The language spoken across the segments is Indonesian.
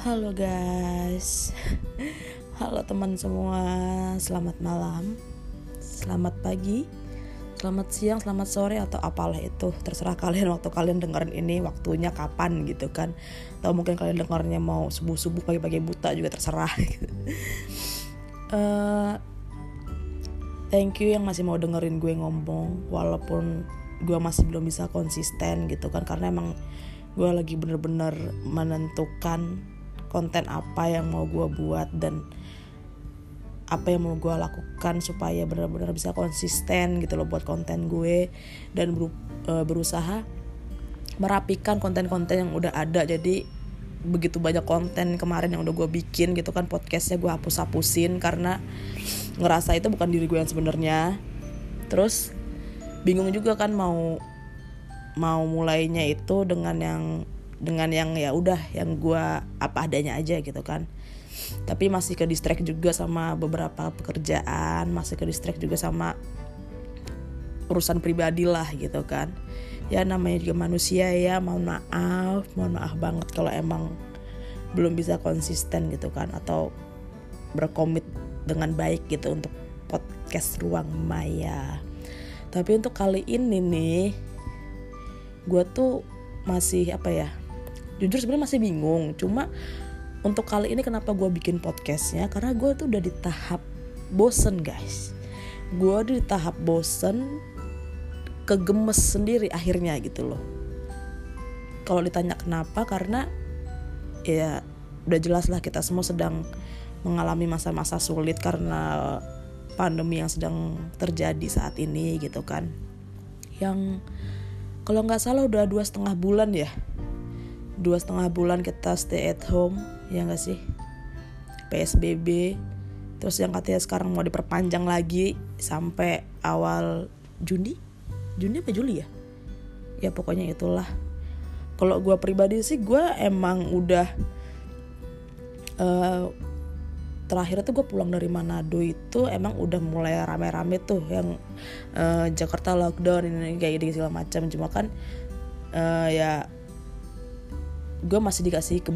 Halo guys. Halo teman semua. Selamat malam. Selamat pagi. Selamat siang, selamat sore atau apalah itu. Terserah kalian waktu kalian dengerin ini Waktunya kapan gitu kan. Atau mungkin kalian dengarnya mau subuh-subuh Pagi-pagi buta juga terserah. Uh, Thank you yang masih mau dengerin gue ngomong Walaupun gue masih belum bisa konsisten gitu kan. Karena emang gue lagi bener-bener menentukan konten apa yang mau gue buat dan apa yang mau gue lakukan supaya benar-benar bisa konsisten gitu loh buat konten gue dan e, berusaha merapikan konten-konten yang udah ada. Jadi begitu banyak konten kemarin yang udah gue bikin gitu kan podcastnya gue hapus-hapusin karena ngerasa itu bukan diri gue yang sebenarnya. Terus bingung juga kan mau mau mulainya itu dengan yang dengan yang ya udah yang gue apa adanya aja gitu kan. Tapi masih ke distract juga sama beberapa pekerjaan masih ke distract juga sama urusan pribadi lah gitu kan. Ya namanya juga manusia ya mohon maaf mohon maaf banget kalau emang belum bisa konsisten gitu kan atau berkomit dengan baik gitu untuk podcast ruang maya. Tapi untuk kali ini nih gue tuh masih apa ya jujur sebenarnya masih bingung. Cuma untuk kali ini kenapa gue bikin podcastnya? Karena gue tuh udah di tahap bosen guys. Gue udah di tahap bosen kegemes sendiri akhirnya gitu loh. Kalau ditanya kenapa karena ya udah jelas lah kita semua sedang mengalami masa-masa sulit karena pandemi yang sedang terjadi saat ini gitu kan. Yang kalau nggak salah udah dua setengah bulan ya dua setengah bulan kita stay at home ya nggak sih? PSBB terus yang katanya sekarang mau diperpanjang lagi sampai awal Juni? Juni apa Juli ya? Ya pokoknya itulah. Kalau gue pribadi sih gue emang udah uh, terakhir tuh gue pulang dari Manado itu emang udah mulai rame-rame tuh yang uh, Jakarta lockdown ini kayak gini segala macam. Cuma kan uh, ya gue masih dikasih ke,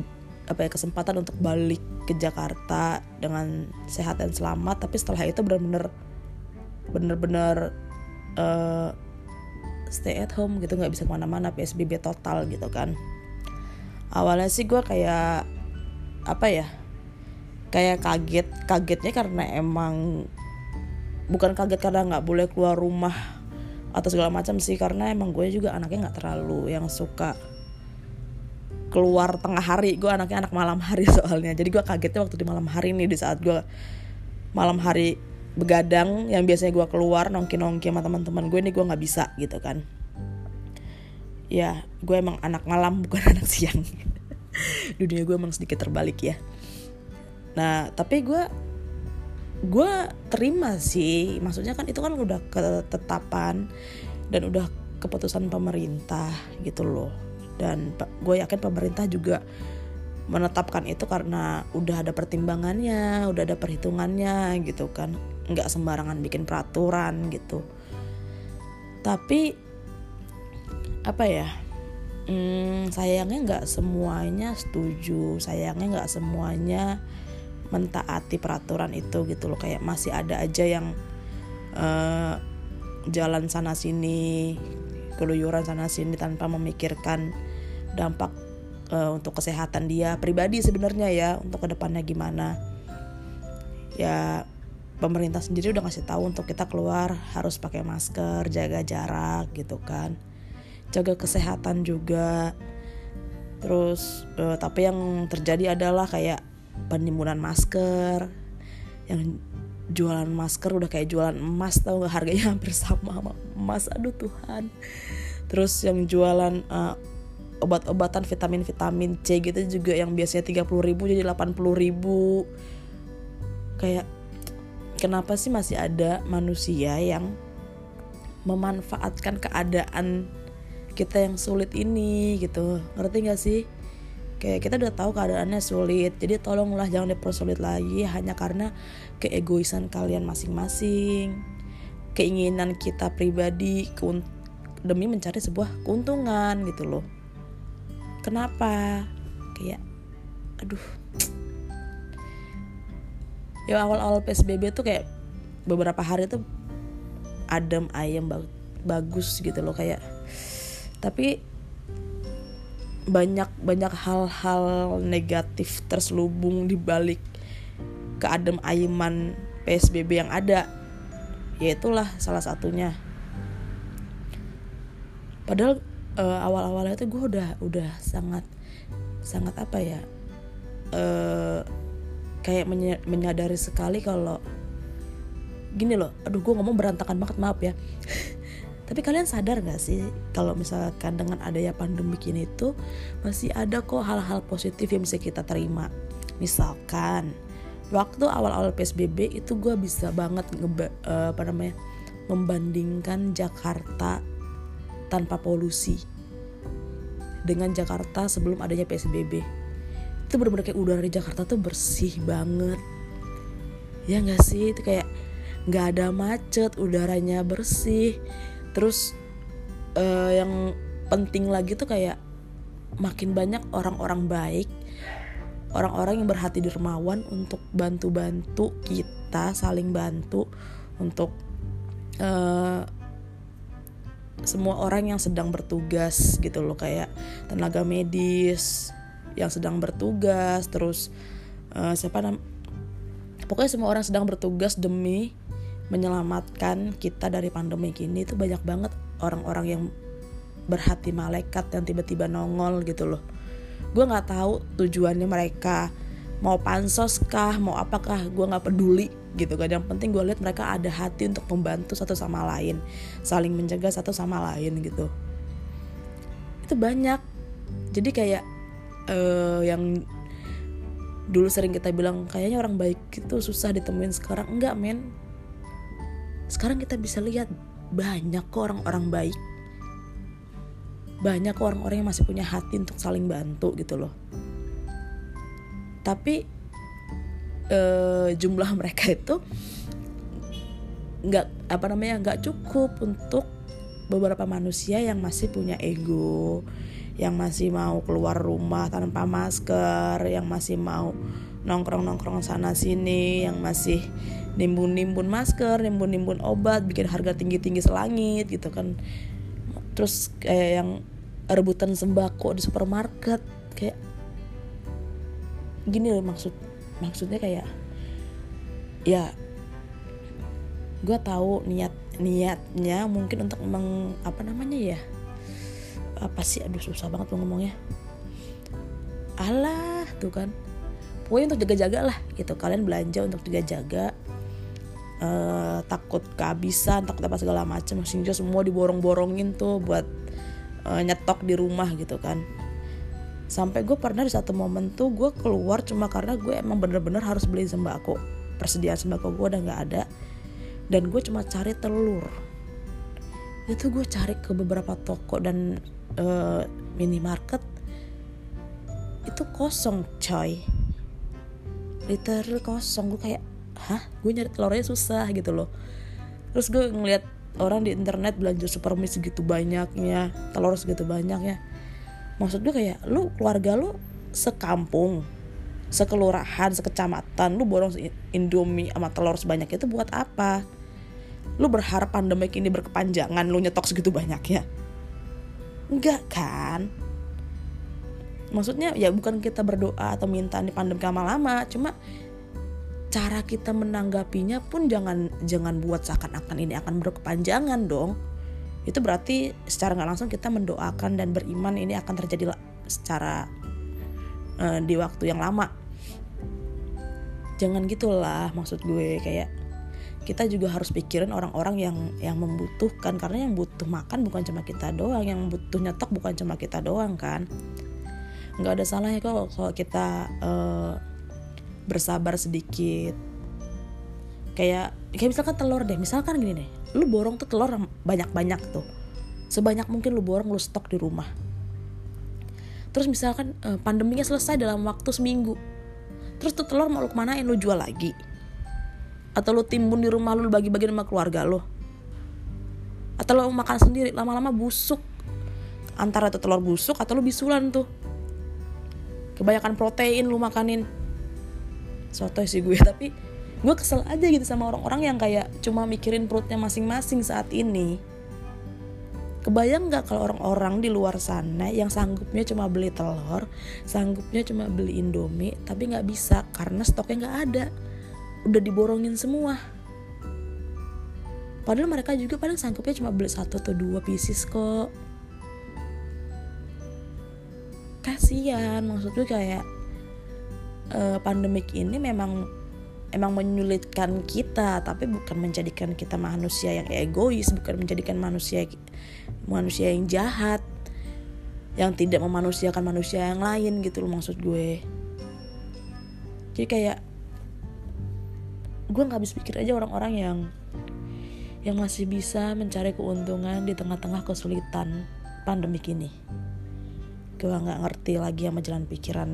apa ya kesempatan untuk balik ke Jakarta dengan sehat dan selamat tapi setelah itu benar-benar benar-benar uh, stay at home gitu nggak bisa ke mana-mana psbb total gitu kan. Awalnya sih gue kayak apa ya kayak kaget kagetnya karena emang bukan kaget karena nggak boleh keluar rumah atau segala macam sih karena emang gue juga anaknya nggak terlalu yang suka keluar tengah hari. Gue anaknya anak malam hari soalnya. Jadi gue kagetnya waktu di malam hari nih di saat gue malam hari begadang yang biasanya gue keluar nongki nongki sama teman-teman gue nih gue nggak bisa gitu kan. Ya gue emang anak malam bukan anak siang. Dunia gue emang sedikit terbalik ya. Nah tapi gue gue terima sih. Maksudnya kan itu kan udah ketetapan dan udah keputusan pemerintah gitu loh dan gue yakin pemerintah juga menetapkan itu karena udah ada pertimbangannya udah ada perhitungannya gitu kan. Nggak sembarangan bikin peraturan gitu. Tapi apa ya hmm, sayangnya nggak semuanya setuju. Sayangnya nggak semuanya mentaati peraturan itu gitu loh. Kayak masih ada aja yang uh, jalan sana sini keluyuran sana sini tanpa memikirkan dampak uh, untuk kesehatan dia pribadi sebenarnya ya untuk ke depannya gimana. Ya pemerintah sendiri udah ngasih tahu untuk kita keluar harus pakai masker jaga jarak gitu kan. Jaga kesehatan juga. Terus uh, tapi yang terjadi adalah kayak penimbunan masker. Yang jualan masker udah kayak jualan emas tau gak harganya hampir sama sama emas. Aduh Tuhan. Terus yang jualan uh, obat-obatan vitamin-vitamin C gitu juga yang biasanya 30 ribu jadi 80 ribu. Kayak kenapa sih masih ada manusia yang memanfaatkan keadaan kita yang sulit ini gitu? Ngerti gak sih? Kayak kita udah tahu keadaannya sulit jadi tolonglah jangan dipersulit lagi hanya karena keegoisan kalian masing-masing. Keinginan kita pribadi demi mencari sebuah keuntungan gitu loh kenapa? Kayak aduh. Ya awal-awal PSBB tuh kayak beberapa hari tuh adem ayam bagus gitu loh kayak. Tapi banyak banyak hal-hal negatif terselubung di balik keadem ayaman PSBB yang ada. Ya itulah salah satunya. Padahal uh, awal-awalnya itu gue udah udah sangat sangat apa ya uh, kayak menyadari sekali kalau gini loh aduh gue ngomong berantakan banget maaf ya. Tapi kalian sadar gak sih kalau misalkan dengan adanya pandemi ini tuh masih ada kok hal-hal positif yang bisa kita terima? Misalkan waktu awal-awal PSBB itu gue bisa banget ngeba, uh, apa namanya membandingkan Jakarta tanpa polusi. Dengan Jakarta sebelum adanya PSBB itu bener-bener kayak udara di Jakarta tuh bersih banget. Ya gak sih? Itu kayak nggak ada macet udaranya bersih. Terus uh, yang penting lagi tuh kayak makin banyak orang-orang baik orang-orang yang berhati dermawan untuk bantu-bantu kita saling bantu untuk uh, semua orang yang sedang bertugas gitu loh kayak tenaga medis yang sedang bertugas terus uh, siapa nam pokoknya semua orang sedang bertugas demi menyelamatkan kita dari pandemi ini itu banyak banget orang-orang yang berhati malaikat yang tiba-tiba nongol gitu loh. Gue nggak tahu tujuannya mereka mau pansos kah mau apakah gue nggak peduli gitu kan. Yang penting gue lihat mereka ada hati untuk membantu satu sama lain saling menjaga satu sama lain gitu. Itu banyak. Jadi kayak uh, yang dulu sering kita bilang kayaknya orang baik itu susah ditemuin sekarang. Enggak men. Sekarang kita bisa lihat banyak kok orang-orang baik. Banyak kok orang-orang yang masih punya hati untuk saling bantu gitu loh tapi eh, jumlah mereka itu nggak apa namanya nggak cukup untuk beberapa manusia yang masih punya ego yang masih mau keluar rumah tanpa masker yang masih mau nongkrong nongkrong sana sini yang masih nimbun-nimbun masker, nimbun-nimbun obat, bikin harga tinggi-tinggi selangit gitu kan. Terus kayak yang rebutan sembako di supermarket kayak gini loh maksud maksudnya kayak ya gue tahu niat niatnya mungkin untuk meng apa namanya ya apa sih aduh susah banget mau ngomongnya. Alah tuh kan. Pokoknya untuk jaga-jaga lah gitu. Kalian belanja untuk jaga-jaga uh, takut kehabisan takut apa segala macam. Sehingga semua diborong-borongin tuh buat uh, nyetok di rumah gitu kan sampai gue pernah di satu momen tuh gue keluar cuma karena gue emang bener-bener harus beli sembako. Persediaan sembako gue udah nggak ada. Dan gue cuma cari telur. Itu gue cari ke beberapa toko dan uh, minimarket. Itu kosong coy. Literal kosong. Gue kayak hah? Gue nyari telurnya susah gitu loh. Terus gue ngeliat orang di internet belanja super mie segitu banyaknya telur segitu banyaknya maksud gue kayak lu keluarga lu sekampung sekelurahan sekecamatan lu borong indomie sama telur sebanyak itu buat apa? Lu berharap pandemi ini berkepanjangan lu nyetok segitu banyaknya? Enggak kan? Maksudnya ya bukan kita berdoa atau minta nih pandemi lama-lama cuma cara kita menanggapinya pun jangan jangan buat seakan-akan ini akan berkepanjangan dong itu berarti secara nggak langsung kita mendoakan dan beriman ini akan terjadi secara uh, di waktu yang lama. Jangan gitulah maksud gue kayak kita juga harus pikirin orang-orang yang yang membutuhkan. Karena yang butuh makan bukan cuma kita doang yang butuh nyetok bukan cuma kita doang kan? Nggak ada salahnya kok kalau kita uh, bersabar sedikit. Kayak kayak misalkan telur deh misalkan gini deh lu borong tuh telur banyak-banyak tuh. Sebanyak mungkin lu borong lu stok di rumah. Terus misalkan uh, pandeminya selesai dalam waktu seminggu. Terus tuh telur mau lu kemanain? Lu jual lagi. Atau lu timbun di rumah lu bagi-bagi sama keluarga lu. Atau lu makan sendiri lama-lama busuk. Antara itu telur busuk atau lu bisulan tuh. Kebanyakan protein lu makanin. Soto sih gue tapi gue kesel aja gitu sama orang-orang yang kayak cuma mikirin perutnya masing-masing saat ini. Kebayang nggak kalau orang-orang di luar sana yang sanggupnya cuma beli telur sanggupnya cuma beli indomie tapi nggak bisa karena stoknya nggak ada. Udah diborongin semua. Padahal mereka juga paling sanggupnya cuma beli satu atau dua pieces kok. Kasihan maksud gue kayak uh, pandemik ini memang emang menyulitkan kita tapi bukan menjadikan kita manusia yang egois bukan menjadikan manusia manusia yang jahat yang tidak memanusiakan manusia yang lain gitu loh maksud gue. Jadi kayak gue nggak habis pikir aja orang-orang yang yang masih bisa mencari keuntungan di tengah-tengah kesulitan pandemik ini. Gue nggak ngerti lagi sama jalan pikiran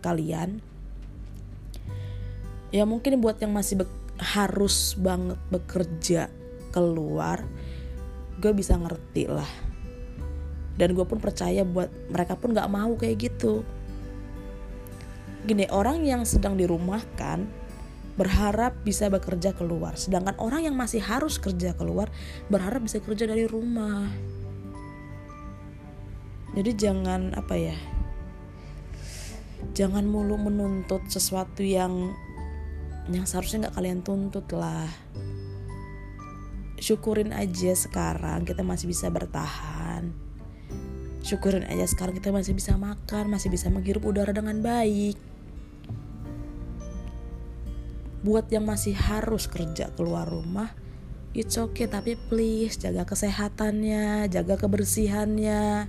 kalian ya mungkin buat yang masih harus banget bekerja keluar gue bisa ngerti lah. Dan gue pun percaya buat mereka pun gak mau kayak gitu. Gini orang yang sedang dirumahkan berharap bisa bekerja keluar sedangkan orang yang masih harus kerja keluar berharap bisa kerja dari rumah. Jadi jangan apa ya jangan mulu menuntut sesuatu yang yang seharusnya nggak kalian tuntut lah. Syukurin aja sekarang kita masih bisa bertahan. Syukurin aja sekarang kita masih bisa makan masih bisa menghirup udara dengan baik. Buat yang masih harus kerja keluar rumah it's okay tapi please jaga kesehatannya jaga kebersihannya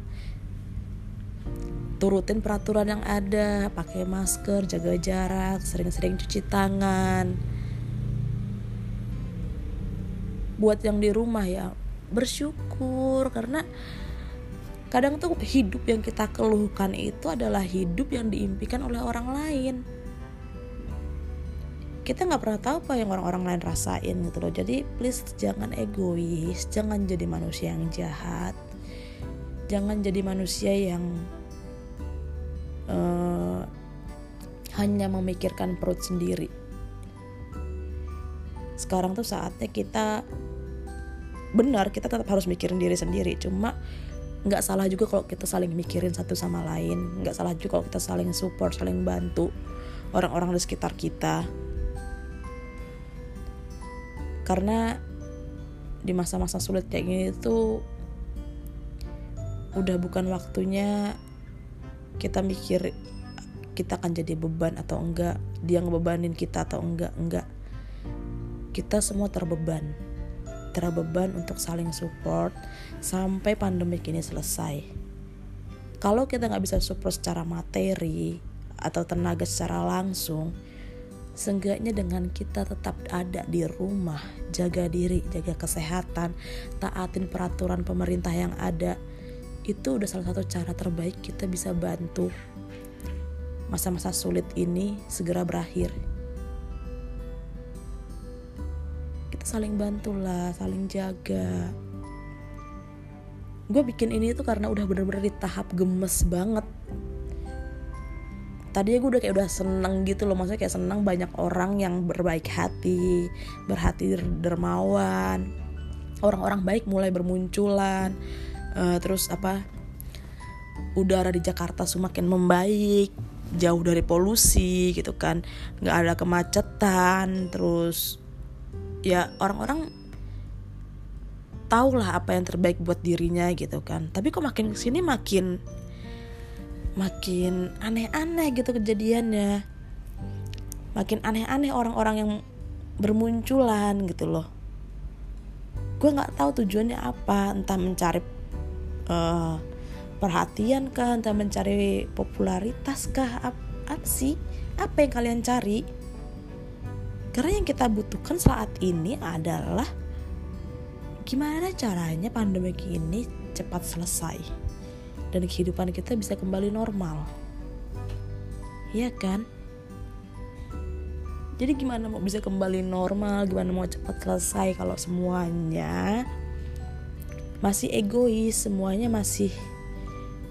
turutin peraturan yang ada pakai masker jaga jarak sering-sering cuci tangan. Buat yang di rumah ya bersyukur karena kadang tuh hidup yang kita keluhkan itu adalah hidup yang diimpikan oleh orang lain. Kita nggak pernah tahu apa yang orang-orang lain rasain gitu loh. Jadi please jangan egois jangan jadi manusia yang jahat jangan jadi manusia yang uh, hanya memikirkan perut sendiri. Sekarang tuh saatnya kita benar kita tetap harus mikirin diri sendiri. Cuma nggak salah juga kalau kita saling mikirin satu sama lain. Nggak salah juga kalau kita saling support, saling bantu orang-orang di sekitar kita. Karena di masa-masa sulit kayak gini tuh udah bukan waktunya kita mikir kita akan jadi beban atau enggak? Dia ngebebanin kita atau enggak? Enggak. Kita semua terbeban. Terbeban untuk saling support sampai pandemi ini selesai. Kalau kita nggak bisa support secara materi atau tenaga secara langsung Seenggaknya dengan kita tetap ada di rumah, jaga diri, jaga kesehatan, taatin peraturan pemerintah yang ada, itu udah salah satu cara terbaik kita bisa bantu masa-masa sulit ini segera berakhir. Kita saling bantulah, saling jaga. Gue bikin ini tuh karena udah bener-bener di tahap gemes banget. Tadinya gue udah kayak udah seneng gitu loh, maksudnya kayak seneng banyak orang yang berbaik hati, berhati dermawan, orang-orang baik mulai bermunculan uh, terus apa udara di Jakarta semakin membaik jauh dari polusi gitu kan. Nggak ada kemacetan terus ya orang-orang tahu lah apa yang terbaik buat dirinya gitu kan. Tapi kok makin ke sini makin makin aneh-aneh gitu kejadiannya. Makin aneh-aneh orang-orang yang bermunculan gitu loh. Gue nggak tahu tujuannya apa entah mencari uh, perhatian kah entah mencari popularitas kah? Apa, sih? Apa yang kalian cari? Karena yang kita butuhkan saat ini adalah gimana caranya pandemi ini cepat selesai dan kehidupan kita bisa kembali normal. Iya kan? Jadi gimana mau bisa kembali normal? Gimana mau cepat selesai kalau semuanya masih egois, semuanya masih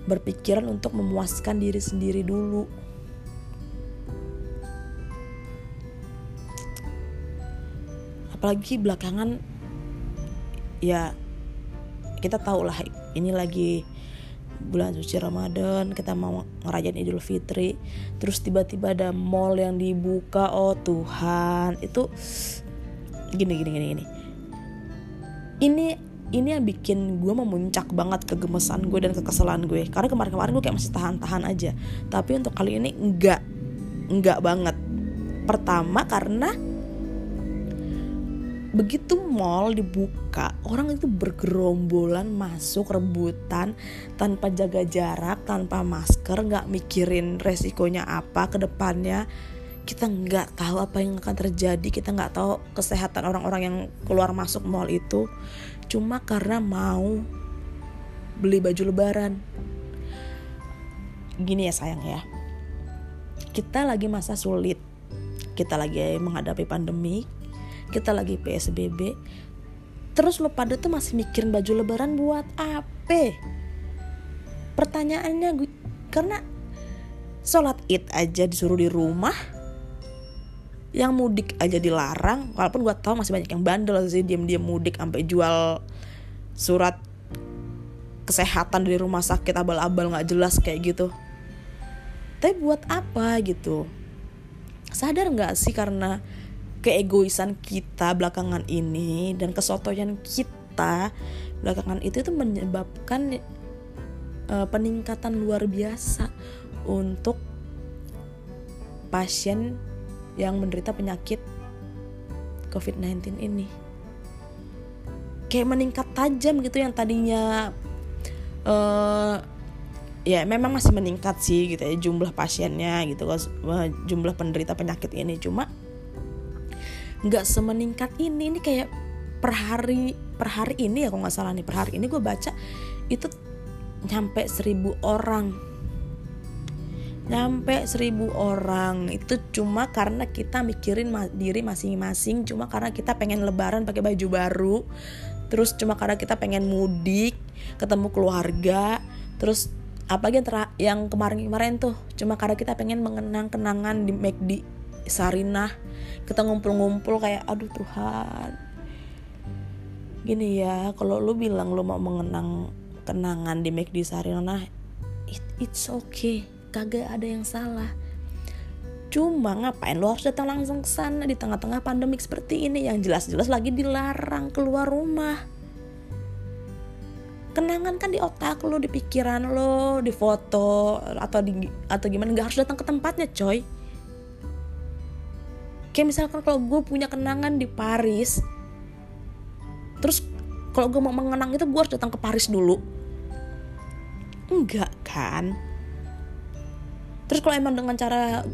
berpikiran untuk memuaskan diri sendiri dulu. Apalagi belakangan ya kita tahu lah ini lagi bulan suci Ramadan kita mau ngerajain Idul Fitri terus tiba-tiba ada mall yang dibuka oh Tuhan itu gini gini gini gini ini ini yang bikin gue memuncak banget kegemesan gue dan kekesalan gue karena kemarin-kemarin gue kayak masih tahan-tahan aja. Tapi untuk kali ini enggak enggak banget. Pertama karena begitu mall dibuka orang itu bergerombolan masuk rebutan tanpa jaga jarak tanpa masker nggak mikirin resikonya apa ke depannya. Kita nggak tahu apa yang akan terjadi kita nggak tahu kesehatan orang-orang yang keluar masuk mall itu cuma karena mau beli baju lebaran. Gini ya sayang ya. Kita lagi masa sulit. Kita lagi menghadapi pandemi. Kita lagi PSBB terus lo pada tuh masih mikirin baju lebaran buat apa? Pertanyaannya gue karena sholat id aja disuruh di rumah yang mudik aja dilarang walaupun gue tau masih banyak yang bandel sih diam-diam mudik sampai jual surat kesehatan dari rumah sakit abal-abal nggak jelas kayak gitu. Tapi buat apa gitu? Sadar nggak sih karena keegoisan kita belakangan ini dan kesotoyan kita belakangan itu itu menyebabkan uh, peningkatan luar biasa untuk pasien yang menderita penyakit COVID-19 ini. Kayak meningkat tajam gitu yang tadinya uh, ya memang masih meningkat sih gitu ya jumlah pasiennya gitu jumlah penderita penyakit ini cuma nggak semeningkat ini ini kayak per hari per hari ini ya kalau nggak salah nih per hari ini gue baca itu nyampe seribu orang nyampe seribu orang. Itu cuma karena kita mikirin ma diri masing-masing. Cuma karena kita pengen lebaran pakai baju baru. Terus cuma karena kita pengen mudik ketemu keluarga. Terus apalagi yang, yang kemarin-kemarin tuh? Cuma karena kita pengen mengenang kenangan di McD Sarinah. Kita ngumpul-ngumpul kayak aduh Tuhan. Gini ya kalau lu bilang lu mau mengenang kenangan di McD Sarinah it, it's okay kagak ada yang salah. Cuma ngapain lu harus datang langsung ke sana di tengah-tengah pandemik seperti ini? Yang jelas-jelas lagi dilarang keluar rumah. Kenangan kan di otak lo di pikiran lo di foto atau di atau gimana nggak harus datang ke tempatnya coy. Kayak misalkan kalau gue punya kenangan di Paris terus kalau gue mau mengenang itu gue harus datang ke Paris dulu. Enggak kan terus kalau emang dengan cara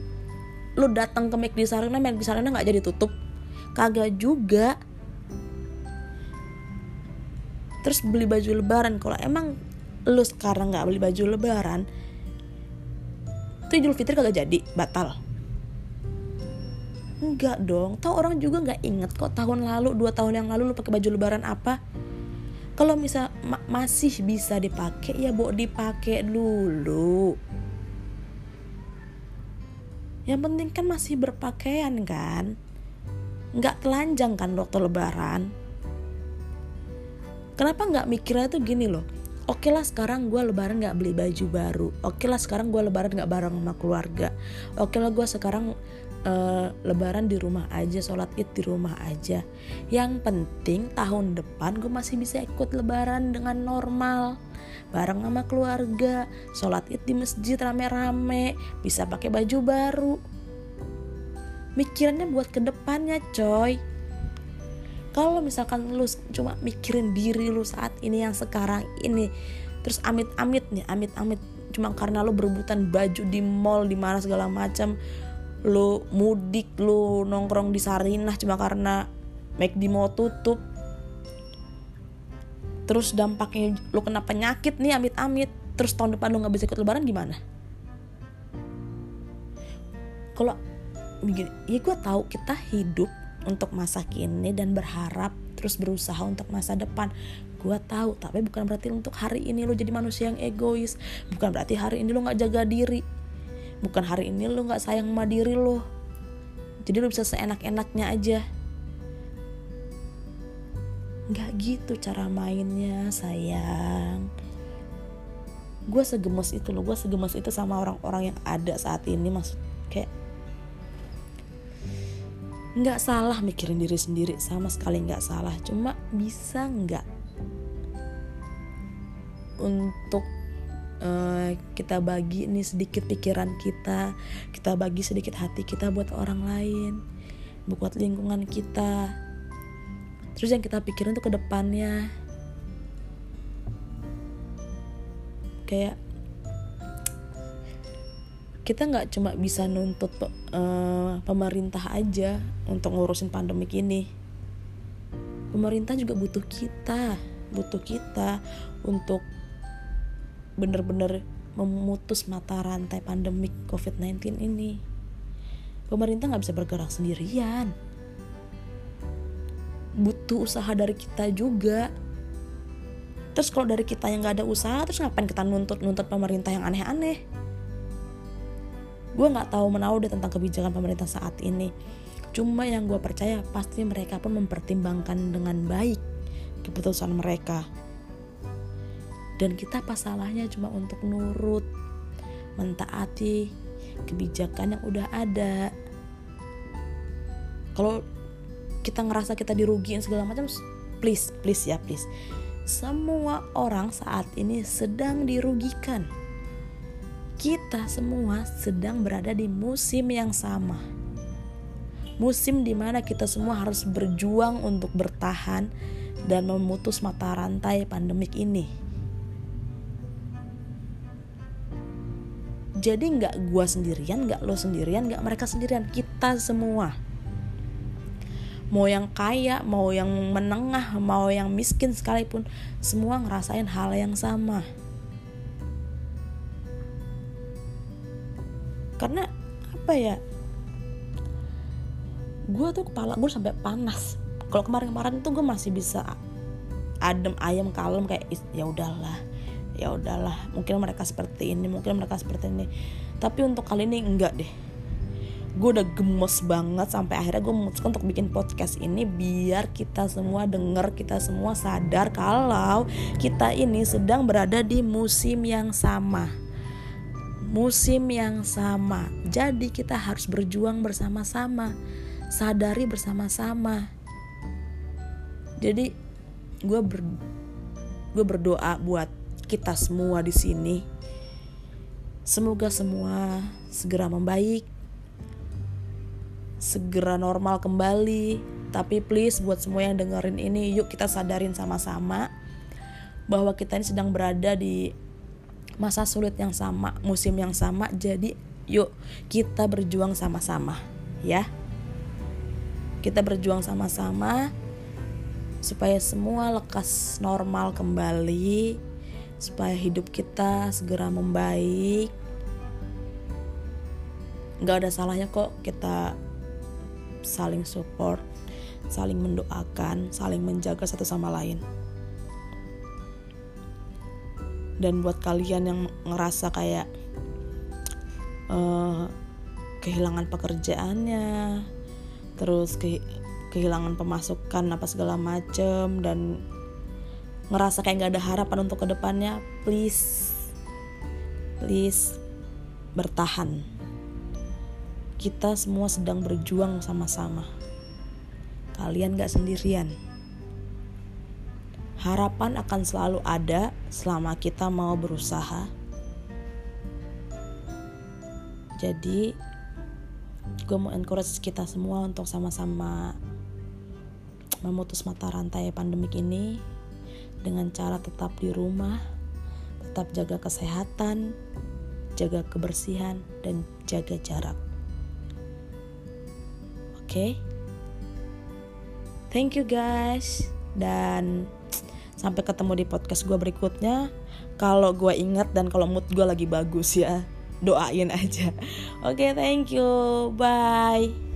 lu datang ke McD Sarina McD Sarina nggak jadi tutup. Kagak juga. Terus beli baju lebaran. Kalau emang lu sekarang nggak beli baju lebaran itu Idul Fitri kagak jadi batal. Enggak dong, tahu orang juga nggak inget kok tahun lalu, dua tahun yang lalu lu pakai baju lebaran apa. Kalau misal ma masih bisa dipakai ya bawa dipakai dulu. Yang penting kan masih berpakaian kan, nggak telanjang kan waktu lebaran. Kenapa nggak mikirnya tuh gini loh? Oke lah sekarang gue lebaran nggak beli baju baru. Oke lah sekarang gue lebaran nggak bareng sama keluarga. Oke lah gue sekarang uh, lebaran di rumah aja sholat id di rumah aja yang penting tahun depan gue masih bisa ikut lebaran dengan normal bareng sama keluarga sholat id di masjid rame-rame bisa pakai baju baru. Mikirannya buat ke depannya coy. Kalau misalkan lu cuma mikirin diri lu saat ini yang sekarang ini terus amit-amit nih amit-amit cuma karena lu berebutan baju di mall di mana segala macam lu mudik lu nongkrong di Sarinah cuma karena McD mau tutup terus dampaknya lu kena penyakit nih amit-amit. Terus tahun depan lu nggak bisa ikut lebaran gimana? Kalau ya gue tahu kita hidup untuk masa kini dan berharap terus berusaha untuk masa depan. Gue tahu tapi bukan berarti untuk hari ini lo jadi manusia yang egois. Bukan berarti hari ini lo nggak jaga diri. Bukan hari ini lo nggak sayang sama diri lo jadi lo bisa seenak-enaknya aja nggak gitu cara mainnya sayang. Gue segemes itu loh gue segemes itu sama orang-orang yang ada saat ini maksud kayak nggak salah mikirin diri sendiri sama sekali nggak salah. Cuma bisa nggak untuk uh, kita bagi ini sedikit pikiran kita kita bagi sedikit hati kita buat orang lain buat lingkungan kita terus yang kita pikirin tuh ke depannya. Kayak kita nggak cuma bisa nuntut uh, pemerintah aja untuk ngurusin pandemik ini. Pemerintah juga butuh kita butuh kita untuk bener-bener memutus mata rantai pandemik COVID-19 ini. Pemerintah nggak bisa bergerak sendirian butuh usaha dari kita juga. Terus kalau dari kita yang nggak ada usaha terus ngapain kita nuntut nuntut pemerintah yang aneh-aneh? Gue nggak tahu menau deh tentang kebijakan pemerintah saat ini. Cuma yang gue percaya pasti mereka pun mempertimbangkan dengan baik keputusan mereka. Dan kita apa salahnya cuma untuk nurut mentaati kebijakan yang udah ada? Kalau kita ngerasa kita dirugiin segala macam please please ya please. Semua orang saat ini sedang dirugikan. Kita semua sedang berada di musim yang sama. Musim di mana kita semua harus berjuang untuk bertahan dan memutus mata rantai pandemik ini. Jadi nggak gua sendirian nggak lo sendirian nggak mereka sendirian kita semua mau yang kaya, mau yang menengah, mau yang miskin sekalipun, semua ngerasain hal yang sama. Karena apa ya? Gue tuh kepala gue sampai panas. Kalau kemarin-kemarin tuh gue masih bisa adem ayam kalem kayak ya udahlah ya udahlah mungkin mereka seperti ini mungkin mereka seperti ini tapi untuk kali ini enggak deh gue udah gemes banget sampai akhirnya gue memutuskan untuk bikin podcast ini biar kita semua denger kita semua sadar kalau kita ini sedang berada di musim yang sama. Musim yang sama. Jadi kita harus berjuang bersama-sama. Sadari bersama-sama. Jadi gue ber gue berdoa buat kita semua di sini. Semoga semua segera membaik segera normal kembali. Tapi please buat semua yang dengerin ini, yuk kita sadarin sama-sama bahwa kita ini sedang berada di masa sulit yang sama, musim yang sama. Jadi yuk kita berjuang sama-sama, ya. Kita berjuang sama-sama supaya semua lekas normal kembali, supaya hidup kita segera membaik. Gak ada salahnya kok kita saling support, saling mendoakan, saling menjaga satu sama lain. Dan buat kalian yang ngerasa kayak uh, kehilangan pekerjaannya, terus ke, kehilangan pemasukan apa segala macem dan ngerasa kayak gak ada harapan untuk ke depannya, please, please bertahan kita semua sedang berjuang sama-sama. Kalian gak sendirian. Harapan akan selalu ada selama kita mau berusaha. Jadi, gue mau encourage kita semua untuk sama-sama memutus mata rantai pandemik ini dengan cara tetap di rumah, tetap jaga kesehatan, jaga kebersihan, dan jaga jarak okay? Thank you guys dan sampai ketemu di podcast gue berikutnya. Kalau gue ingat dan kalau mood gue lagi bagus ya, doain aja. Oke, okay, thank you. Bye.